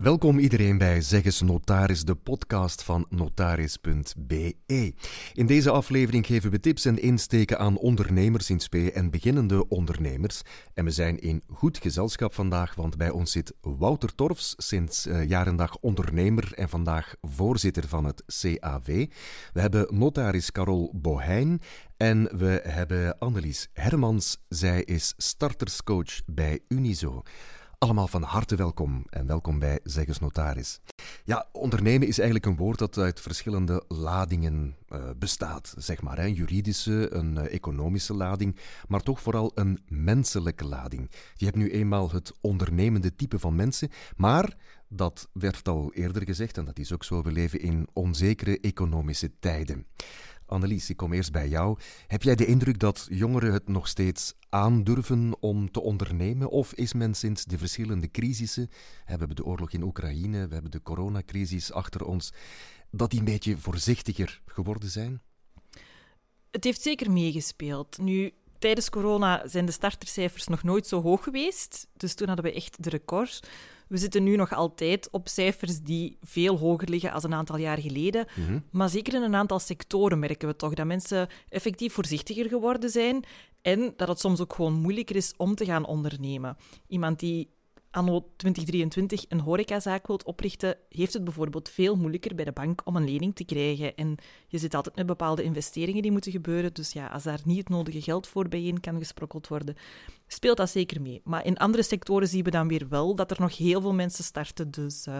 Welkom iedereen bij Zeggens Notaris, de podcast van notaris.be. In deze aflevering geven we tips en insteken aan ondernemers in spe en beginnende ondernemers. En we zijn in goed gezelschap vandaag, want bij ons zit Wouter Torfs, sinds uh, jaar en dag ondernemer en vandaag voorzitter van het CAV. We hebben notaris Carol Boheijn en we hebben Annelies Hermans. Zij is starterscoach bij Unizo. Allemaal van harte welkom en welkom bij Zeggens Notaris. Ja, ondernemen is eigenlijk een woord dat uit verschillende ladingen uh, bestaat, zeg maar. Een juridische, een uh, economische lading, maar toch vooral een menselijke lading. Je hebt nu eenmaal het ondernemende type van mensen, maar dat werd al eerder gezegd, en dat is ook zo, we leven in onzekere economische tijden. Annelies, ik kom eerst bij jou. Heb jij de indruk dat jongeren het nog steeds aandurven om te ondernemen? Of is men sinds de verschillende crisissen, we hebben de oorlog in Oekraïne, we hebben de coronacrisis achter ons, dat die een beetje voorzichtiger geworden zijn? Het heeft zeker meegespeeld. Nu, tijdens corona zijn de startercijfers nog nooit zo hoog geweest. Dus toen hadden we echt de record. We zitten nu nog altijd op cijfers die veel hoger liggen als een aantal jaar geleden. Mhm. Maar zeker in een aantal sectoren merken we toch dat mensen effectief voorzichtiger geworden zijn en dat het soms ook gewoon moeilijker is om te gaan ondernemen. Iemand die anno 2023 een horecazaak wilt oprichten, heeft het bijvoorbeeld veel moeilijker bij de bank om een lening te krijgen. En je zit altijd met bepaalde investeringen die moeten gebeuren. Dus ja, als daar niet het nodige geld voor bijeen kan gesprokkeld worden, speelt dat zeker mee. Maar in andere sectoren zien we dan weer wel dat er nog heel veel mensen starten. Dus uh,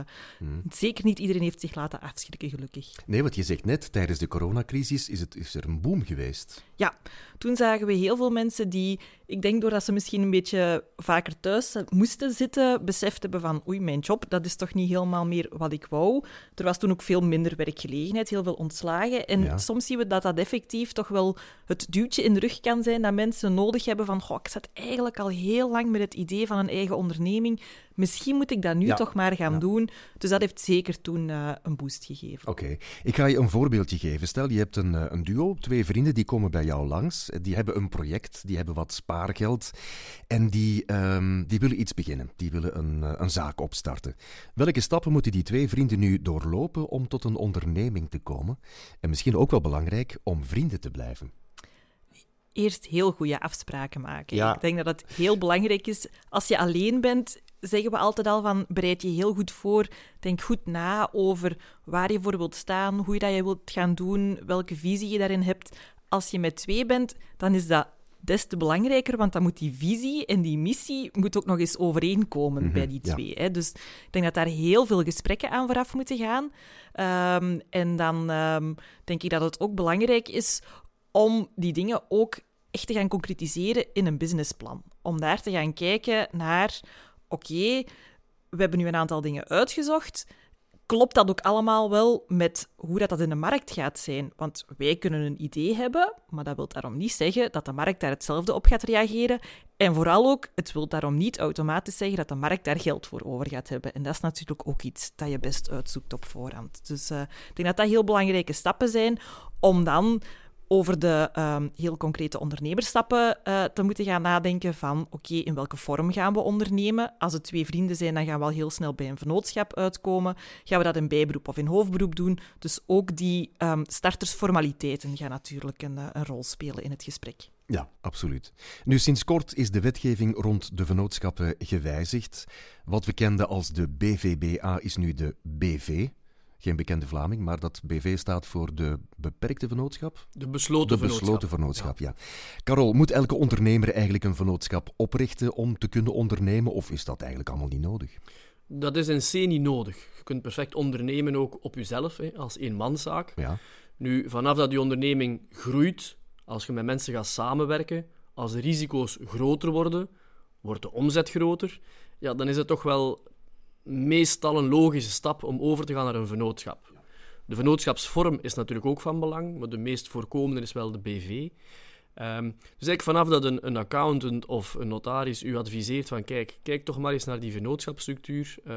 zeker niet iedereen heeft zich laten afschrikken, gelukkig. Nee, wat je zegt net, tijdens de coronacrisis is, het, is er een boom geweest. Ja, toen zagen we heel veel mensen die, ik denk doordat ze misschien een beetje vaker thuis moesten zitten, beseft hebben van oei, mijn job, dat is toch niet helemaal meer wat ik wou. Er was toen ook veel minder werkgelegenheid, heel veel ontslagen. En soms zien we dat dat effectief toch wel het duwtje in de rug kan zijn dat mensen nodig hebben van goh, ik zat eigenlijk al heel lang met het idee van een eigen onderneming. Misschien moet ik dat nu toch maar gaan doen. Dus dat heeft zeker toen uh, een boost gegeven. Oké, ik ga je een voorbeeldje geven. Stel, je hebt een, eh, een duo, twee vrienden die komen bij jou langs. Die hebben een project, die hebben wat spaargeld en die, um, die willen iets beginnen. Die willen een, eh, een zaak opstarten. Welke stappen moeten die twee vrienden nu doorlopen om tot een onderneming te komen? En misschien ook wel belangrijk om vrienden te blijven eerst heel goede afspraken maken. Ik denk dat het heel belangrijk is. Als je alleen bent, zeggen we altijd al van bereid je heel goed voor. Denk goed na over waar je voor wilt staan, hoe je dat je wilt gaan doen, welke visie je daarin hebt. Als je met twee bent, dan is dat des te belangrijker, want dan moet die visie en die missie moet ook nog eens overeenkomen mhm, bij die twee. Hè? Dus ik denk dat daar heel veel gesprekken aan vooraf moeten gaan. Ehm, en dan um, denk ik dat het ook belangrijk is om die dingen ook echt te gaan concretiseren in een businessplan. Om daar te gaan kijken naar, oké, we hebben nu een aantal dingen uitgezocht. Klopt dat ook allemaal wel met hoe dat, dat in de markt gaat zijn? Want wij kunnen een idee hebben, maar dat wil daarom niet zeggen dat de markt daar hetzelfde op gaat reageren. En vooral ook, het wil daarom niet automatisch zeggen dat de markt daar geld voor over gaat hebben. En dat is natuurlijk ook iets dat je best uitzoekt op voorhand. Dus uh, ik denk dat dat heel belangrijke stappen zijn om dan over de um, heel concrete ondernemerstappen uh, te moeten gaan nadenken van oké, in welke vorm gaan we ondernemen? Als het twee vrienden zijn, dan gaan we al heel snel bij een vennootschap uitkomen. Gaan we dat in bijberoep of in hoofdberoep doen? Dus ook die um, startersformaliteiten gaan natuurlijk een, eh, een rol spelen in het gesprek. Ja, absoluut. Nu, sinds kort is de wetgeving rond de vennootschappen gewijzigd. Wat we kenden als de BVBA is nu de BV, geen bekende Vlaming, maar dat BV staat voor de beperkte vennootschap? De besloten de besloten vennootschap. ja. Carol, moet elke ondernemer eigenlijk een vennootschap oprichten om te kunnen ondernemen, of is dat eigenlijk allemaal niet nodig? Dat is in C niet nodig. Je kunt perfect ondernemen ook op jezelf, hè, als eenmanszaak. Ja. Nu, vanaf dat je onderneming groeit, als je met mensen gaat samenwerken, als de risico's groter worden, wordt de omzet groter, ja, dan is het toch wel meestal een logische stap om over te gaan naar een vennootschap. De vennootschapsvorm is natuurlijk ook van belang, maar de meest voorkomende is wel de BV. Um, dus eigenlijk vanaf dat een, een, accountant of een notaris u adviseert van kijk, kijk toch maar eens naar die vennootschapsstructuur, uh,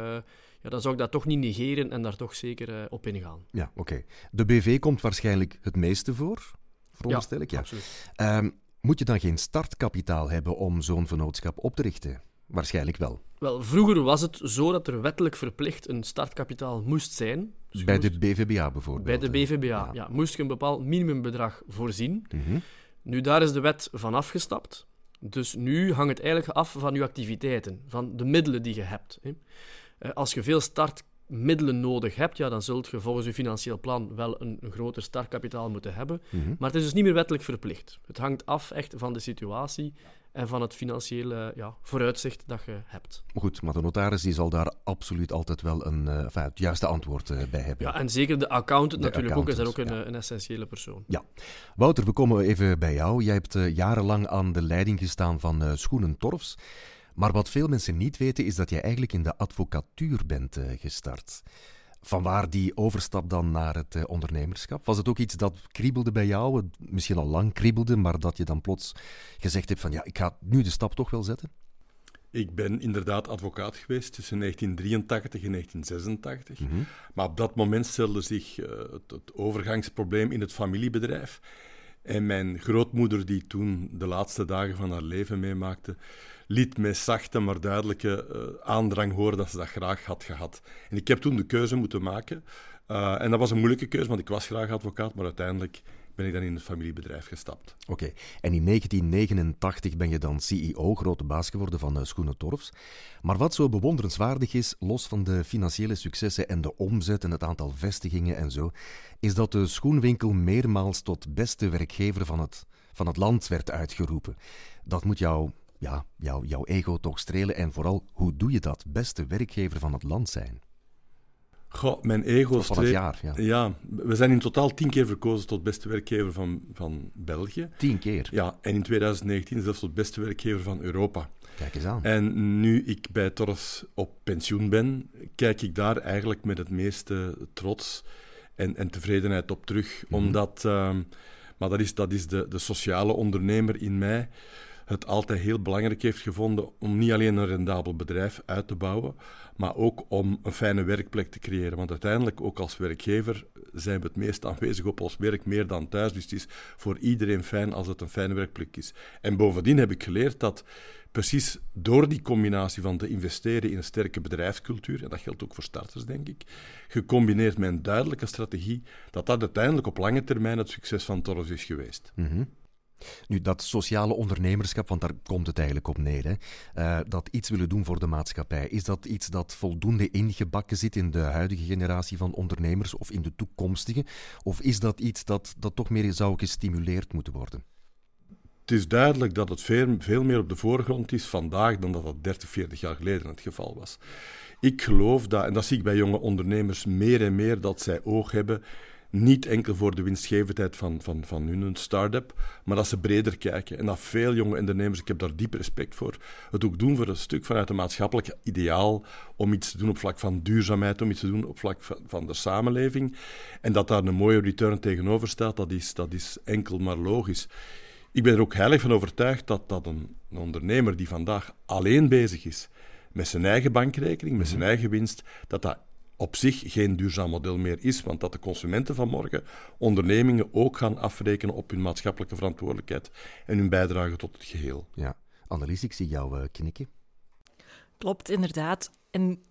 ja, dan zou ik dat toch niet negeren en daar toch zeker uh, op ingaan. Ja, oké. De BV komt waarschijnlijk het meeste voor, veronderstel ik. Ja, absoluut. Um, moet je dan geen startkapitaal hebben om zo'n vennootschap op te richten? Waarschijnlijk wel. Wel, vroeger was het zo dat er wettelijk verplicht een startkapitaal moest zijn. Dus bij de BVBA bijvoorbeeld. Bij de BVBA, ja. moest je een bepaald minimumbedrag voorzien. Mhm. Nu, daar is de wet van afgestapt. Dus nu hangt het eigenlijk af van je activiteiten, van de middelen die je hebt. Eh, als je veel startmiddelen nodig hebt, ja, dan zult je volgens je financieel plan wel een, een groter startkapitaal moeten hebben. Mhm. Maar het is dus niet meer wettelijk verplicht. Het hangt af echt van de situatie en van het financiële ja, vooruitzicht dat je hebt. Goed, maar de notaris die zal daar absoluut altijd wel een, uh, enfin, het juiste antwoord uh, bij hebben. Ja, en zeker de accountant natuurlijk ook, is daar ook een, een, essentiële persoon. Ja. Wouter, we komen even bij jou. Jij hebt uh, jarenlang aan de leiding gestaan van Schoenen Torfs. Maar wat veel mensen niet weten, is dat jij eigenlijk in de advocatuur bent gestart. Vanwaar die overstap dan naar het uh, ondernemerschap? Was het ook iets dat kriebelde bij jou, misschien al lang kriebelde, maar dat je dan plots gezegd hebt van ja, ik ga nu de stap toch wel zetten? Ik ben inderdaad advocaat geweest tussen 1983 en 1986. Mhm. Maar op dat moment stelde zich uh, het, het, overgangsprobleem in het familiebedrijf. En mijn grootmoeder, die toen de laatste dagen van haar leven meemaakte, liet mij zachte maar duidelijke uh, aandrang horen dat ze dat graag had gehad. En ik heb toen de keuze moeten maken. Uh, en dat was een moeilijke keuze, want ik was graag advocaat, maar uiteindelijk ben ik dan in het familiebedrijf gestapt. Oké, en in 1989 ben je dan CEO, grote baas geworden van uh, Schoenen Torfs. Maar wat zo bewonderenswaardig is, los van de financiële successen en de omzet en het aantal vestigingen en zo, is dat de schoenwinkel meermaals tot beste werkgever van het, van het land werd uitgeroepen. Dat moet jou ja, jou, jouw ego toch strelen? En vooral, hoe doe je dat? Beste werkgever van het land zijn. Goh, mijn ego van het jaar, ja. ja. we zijn in totaal tien keer verkozen tot beste werkgever van, van België. Tien keer? Ja, en in 2019 zelfs tot beste werkgever van Europa. Kijk eens aan. En nu ik bij Torres op pensioen ben, kijk ik daar eigenlijk met het meeste trots en, en tevredenheid op terug. Mhm. Omdat, uh, maar dat is, dat is de, de sociale ondernemer in mij het altijd heel belangrijk heeft gevonden om niet alleen een rendabel bedrijf uit te bouwen, maar ook om een fijne werkplek te creëren. Want uiteindelijk, ook als werkgever, zijn we het meest aanwezig op ons werk, meer dan thuis. Dus het is voor iedereen fijn als het een fijne werkplek is. En bovendien heb ik geleerd dat precies door die combinatie van te investeren in een sterke bedrijfscultuur, en dat geldt ook voor starters, denk ik, gecombineerd met een duidelijke strategie, dat dat uiteindelijk op lange termijn het succes van Torres is geweest. Mm nu, dat sociale ondernemerschap, want daar komt het eigenlijk op neer, hè, uh, dat iets willen doen voor de maatschappij, is dat iets dat voldoende ingebakken zit in de huidige generatie van ondernemers of in de toekomstige? Of is dat iets dat, dat toch meer zou gestimuleerd moeten worden? Het is duidelijk dat het veel, veel meer op de voorgrond is vandaag dan dat dat 30, 40 jaar geleden het geval was. Ik geloof dat, en dat zie ik bij jonge ondernemers meer en meer, dat zij oog hebben niet enkel voor de winstgevendheid van, van, van hun start-up, maar dat ze breder kijken. En dat veel jonge ondernemers, ik heb daar diep respect voor, het ook doen voor een stuk vanuit een maatschappelijk ideaal om iets te doen op vlak van duurzaamheid, om iets te doen op vlak van, van de samenleving. En dat daar een mooie return tegenover staat, dat is, dat is enkel maar logisch. Ik ben er ook heilig van overtuigd dat, dat een, een ondernemer die vandaag alleen bezig is met zijn eigen bankrekening, met zijn mhm. eigen winst, dat dat op zich geen duurzaam model meer is, want dat de consumenten van morgen ondernemingen ook gaan afrekenen op hun maatschappelijke verantwoordelijkheid en hun bijdrage tot het geheel. Ja, Annelies, ik zie jou uh, knikken. Klopt, inderdaad. En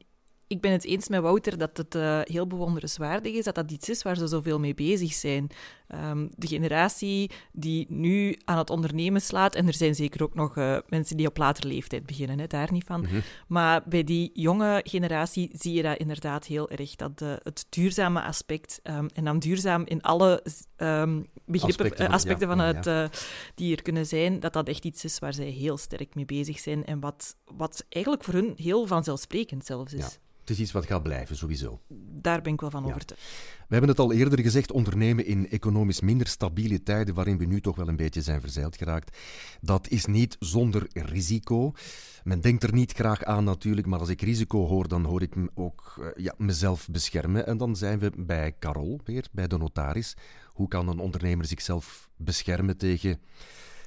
ik ben het eens met Wouter dat het uh, heel bewonderenswaardig is dat dat iets is waar ze zoveel mee bezig zijn. Um, de generatie die nu aan het ondernemen slaat, en er zijn zeker ook nog uh, mensen die op latere leeftijd beginnen, hè, daar niet van. Mm -hmm. Maar bij die jonge generatie zie je dat inderdaad heel erg, dat de, het duurzame aspect, um, en dan duurzaam in alle um, begrippen, aspecten, ja, van het, ja. uh, die er kunnen zijn, dat dat echt iets is waar zij heel sterk mee bezig zijn en wat, wat eigenlijk voor hun heel vanzelfsprekend zelfs is. Het is iets wat gaat blijven, sowieso. Daar ben ik wel van ja. overtuigd. We hebben het al eerder gezegd, ondernemen in economisch minder stabiele tijden, waarin we nu toch wel een beetje zijn verzeild geraakt, dat is niet zonder risico. Men denkt er niet graag aan natuurlijk, maar als ik risico hoor, dan hoor ik ook uh, ja, mezelf beschermen. En dan zijn we bij Carol weer, bij de notaris. Hoe kan een ondernemer zichzelf beschermen tegen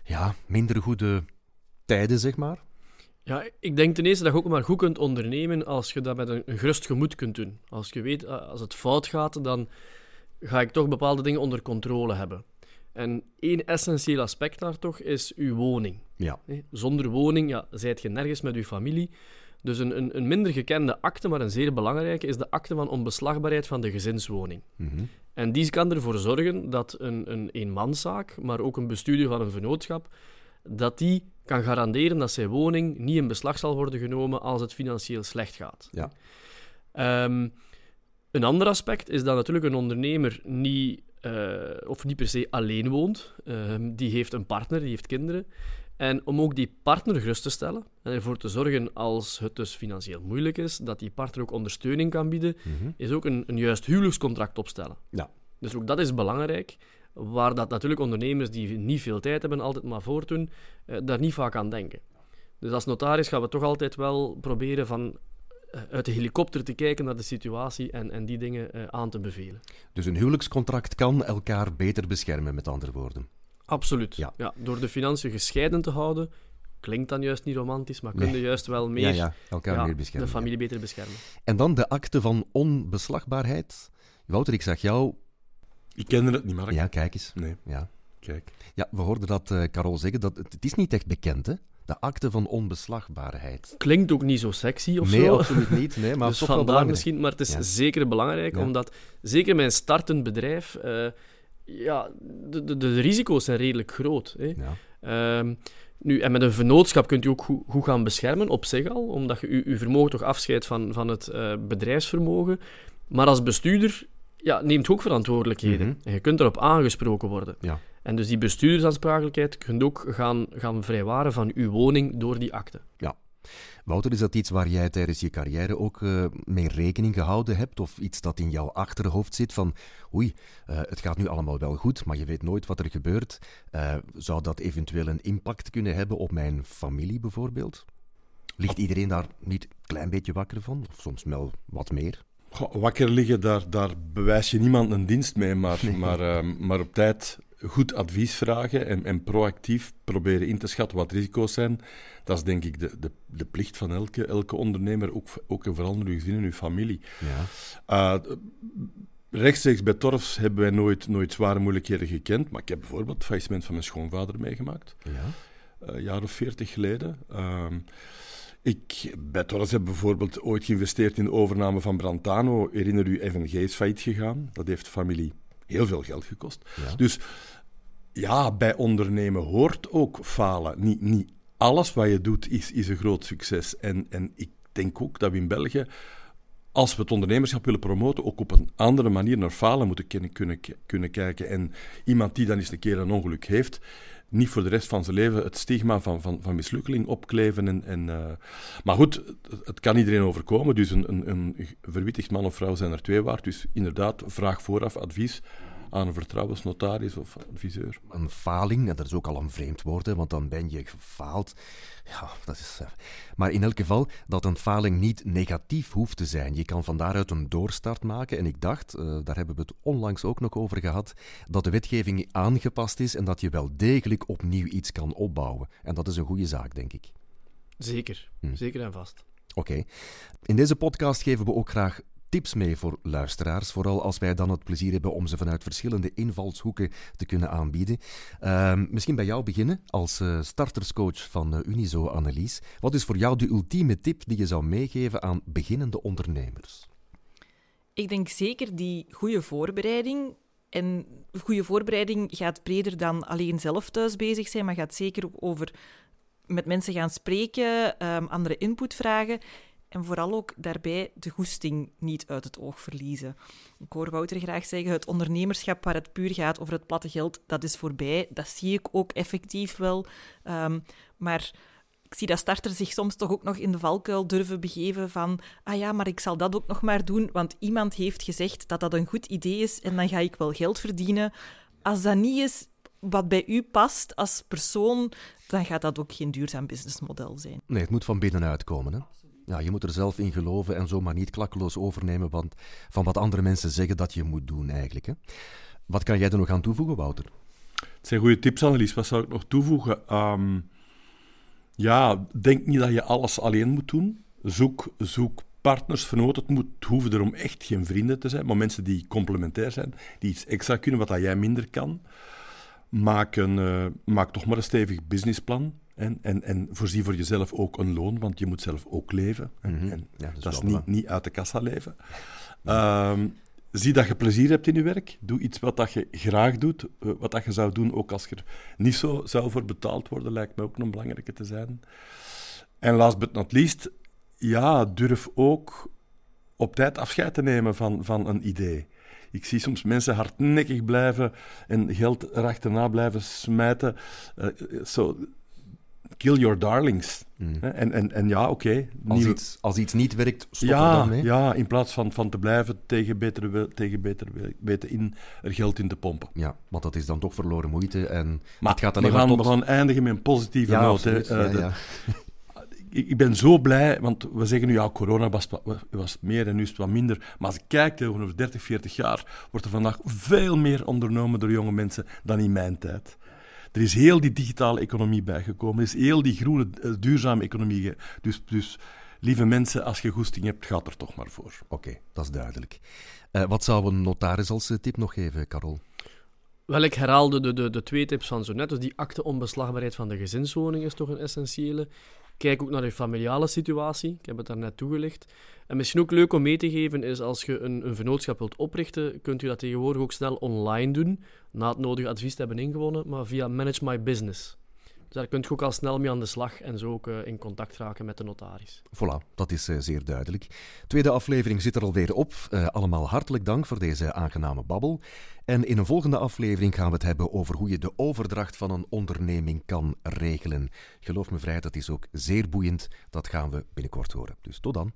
ja, minder goede tijden, zeg maar? Ja, ik denk ten eerste dat je ook maar goed kunt ondernemen als je dat met een, een gerust gemoed kunt doen. Als je weet, eh, als het fout gaat, dan ga ik toch bepaalde dingen onder controle hebben. En één essentieel aspect daar toch is uw woning. Ja. Zonder woning ja, zijt je nergens met uw familie. Dus een, een, een, minder gekende akte, maar een zeer belangrijke, is de akte van onbeslagbaarheid van de gezinswoning. Mhm. En die kan ervoor zorgen dat een, een eenmanszaak, maar ook een bestuurder van een vennootschap, dat die kan garanderen dat zijn woning niet in beslag zal worden genomen als het financieel slecht gaat. Ja. Ehm, een ander aspect is dat natuurlijk een ondernemer niet, uh, of niet per se alleen woont. Ehm, die heeft een partner, die heeft kinderen. En om ook die partner gerust te stellen en ervoor te zorgen als het dus financieel moeilijk is, dat die partner ook ondersteuning kan bieden, Mhm. is ook een, een juist huwelijkscontract opstellen. Ja. Dus ook dat is belangrijk, waar dat natuurlijk ondernemers die niet veel tijd hebben, altijd maar voortdoen, eh, daar niet vaak aan denken. Dus als notaris gaan we toch altijd wel proberen van eh, uit de helikopter te kijken naar de situatie en, en die dingen eh, aan te bevelen. Dus een huwelijkscontract kan elkaar beter beschermen, met andere woorden. Absoluut. Ja. door de financiën gescheiden te houden, klinkt dan juist niet romantisch, maar kun je Nee. juist wel meer ja, ja, elkaar ja, meer beschermen. de familie beter beschermen. En dan de akte van onbeslagbaarheid. Wouter, ik zag jou... Ik kende het niet, Mark. Ja, kijk eens. Nee, Ja, kijk. ja we hoorden dat eh Carol zeggen. Dat, het is niet echt bekend, hè? De akte van onbeslagbaarheid. Klinkt ook niet zo sexy of nee, zo. absoluut niet. Nee, maar dus toch wel vandaar belangrijk. misschien, maar het is Ja. zeker belangrijk, Ja. omdat zeker mijn startend bedrijf, eh, ja, de, de, de risico's zijn redelijk groot. Hè. Ja. Ehm, nu, en met een vennootschap kunt u ook goed, goed gaan beschermen op zich al, omdat je uw, uw vermogen toch afscheidt van, van het eh, bedrijfsvermogen. Maar als bestuurder ja, neemt ook verantwoordelijkheden. Mhm. En je kunt erop aangesproken worden. Ja. En dus die bestuurdersaansprakelijkheid kunt ook gaan, gaan vrijwaren van uw woning door die akte. Wouter, is dat iets waar jij tijdens je carrière ook eh, mee rekening gehouden hebt? Of iets dat in jouw achterhoofd zit van, oei, eh, het gaat nu allemaal wel goed, maar je weet nooit wat er gebeurt. Eh, zou dat eventueel een impact kunnen hebben op mijn familie bijvoorbeeld? Ligt iedereen daar niet een klein beetje wakker van? Of soms wel wat meer? Goh, wakker liggen, daar, daar bewijs je niemand een dienst mee, maar, Nee. maar, ehm, maar op tijd goed advies vragen en, en proactief proberen in te schatten wat risico's zijn. Dat is denk ik de, de, de plicht van elke, elke ondernemer, ook, ook en vooral in uw gezin en uw familie. Ja. Uh, rechtstreeks bij Torfs hebben wij nooit, nooit zware moeilijkheden gekend, maar ik heb bijvoorbeeld het faillissement van mijn schoonvader meegemaakt, Ja. eh, een jaar of veertig geleden. Ehm, ik, bij Torres heb bijvoorbeeld ooit geïnvesteerd in de overname van Brantano. Herinner u, FNG is failliet gegaan. Dat heeft de familie heel veel geld gekost. Ja. Dus ja, bij ondernemen hoort ook falen. Niet, niet alles wat je doet is, is een groot succes. En, en ik denk ook dat we in België, als we het ondernemerschap willen promoten, ook op een andere manier naar falen moeten kunnen, kunnen, kunnen kijken. En iemand die dan eens een keer een ongeluk heeft, niet voor de rest van zijn leven het stigma van, van, van mislukkeling opkleven. En, en, uh, maar goed, het, het, kan iedereen overkomen. Dus een, een, een verwittigd man of vrouw zijn er twee waard. Dus inderdaad, vraag vooraf advies aan een vertrouwensnotaris of adviseur. Een faling, en dat is ook al een vreemd woord, hè, want dan ben je gefaald. Ja, dat is... Uh, maar in elk geval, dat een faling niet negatief hoeft te zijn. Je kan van daaruit een doorstart maken. En ik dacht, uh, daar hebben we het onlangs ook nog over gehad, dat de wetgeving aangepast is en dat je wel degelijk opnieuw iets kan opbouwen. En dat is een goede zaak, denk ik. Zeker, hm. zeker en vast. Oké. Okay. In deze podcast geven we ook graag tips mee voor luisteraars, vooral als wij dan het plezier hebben om ze vanuit verschillende invalshoeken te kunnen aanbieden. Uh, misschien bij jou beginnen als uh, starterscoach van uh, Unizo, Annelies. Wat is voor jou de ultieme tip die je zou meegeven aan beginnende ondernemers? Ik denk zeker die goede voorbereiding. En goede voorbereiding gaat breder dan alleen zelf thuis bezig zijn, maar gaat zeker ook over met mensen gaan spreken, um, andere input vragen. En vooral ook daarbij de goesting niet uit het oog verliezen. Ik hoor Wouter graag zeggen, het ondernemerschap waar het puur gaat over het platte geld, dat is voorbij. Dat zie ik ook effectief wel. Um, maar ik zie dat starters zich soms toch ook nog in de valkuil durven begeven van ah ja, maar ik zal dat ook nog maar doen, want iemand heeft gezegd dat dat een goed idee is en dan ga ik wel geld verdienen. Als dat niet is wat bij u past als persoon, dan gaat dat ook geen duurzaam businessmodel zijn. Nee, het moet van binnenuit komen, hè? Ja, je moet er zelf in geloven en zomaar niet klakkeloos overnemen van wat andere mensen zeggen dat je moet doen eigenlijk. Hè? Wat kan jij er nog aan toevoegen, Wouter? Het zijn goede tips, Annelies. Wat zou ik nog toevoegen? Um, ja, denk niet dat je alles alleen moet doen. Zoek, zoek partners, vernoten. Het, moet, hoeven erom echt geen vrienden te zijn, maar mensen die complementair zijn, die iets extra kunnen wat dat jij minder kan. maak, een, uh, maak toch maar een stevig businessplan. En, en, en voorzie voor jezelf ook een loon, want je moet zelf ook leven. En, mhm. dat, is, niet, niet uit de kassa leven. Ehm, zie dat je plezier hebt in je werk. Doe iets wat dat je graag doet. Eh, wat dat je zou doen, ook als je er niet zo zou voor betaald worden, lijkt me ook een belangrijke te zijn. En last but not least, ja, durf ook op tijd afscheid te nemen van, van een idee. Ik zie soms mensen hardnekkig blijven en geld erachterna blijven smijten. Uh, so, kill your darlings. Mm. En, en, en ja, oké. als, iets, als iets niet werkt, stop ja, er dan mee. Ja, in plaats van, van te blijven tegen beter, tegen beter weten in er geld in te pompen. Ja, want dat is dan toch verloren moeite. En maar het gaat alleen we, gaan, tot... we gaan eindigen met een positieve ja, noot. Uh, ja, ja. ik, ben zo blij, want we zeggen nu ja, corona was, was meer en nu is het wat minder. Maar als ik kijk over 30, 40 jaar, wordt er vandaag veel meer ondernomen door jonge mensen dan in mijn tijd. Er is heel die digitale economie bijgekomen. Er is heel die groene, eh, duurzame economie. Dus, dus lieve mensen, als je goesting hebt, gaat er toch maar voor. Oké, dat is duidelijk. Uh, wat zou een notaris als eh, tip nog geven, Carol? Wel, ik herhaalde de, de, de twee tips van zo net. Dus die akte onbeslagbaarheid van de gezinswoning is toch een essentiële. Kijk ook naar je familiale situatie. Ik heb het daarnet toegelicht. En misschien ook leuk om mee te geven is als je een, een vennootschap wilt oprichten, kunt u dat tegenwoordig ook snel online doen, na het nodige advies te hebben ingewonnen, maar via Manage My Business. Dus daar kunt je ook al snel mee aan de slag en zo ook uh, in contact raken met de notaris. Voilà, dat is uh, zeer duidelijk. Tweede aflevering zit er alweer op. Uh, allemaal hartelijk dank voor deze aangename babbel. En in een volgende aflevering gaan we het hebben over hoe je de overdracht van een onderneming kan regelen. Geloof me vrij, dat is ook zeer boeiend. Dat gaan we binnenkort horen. Dus tot dan.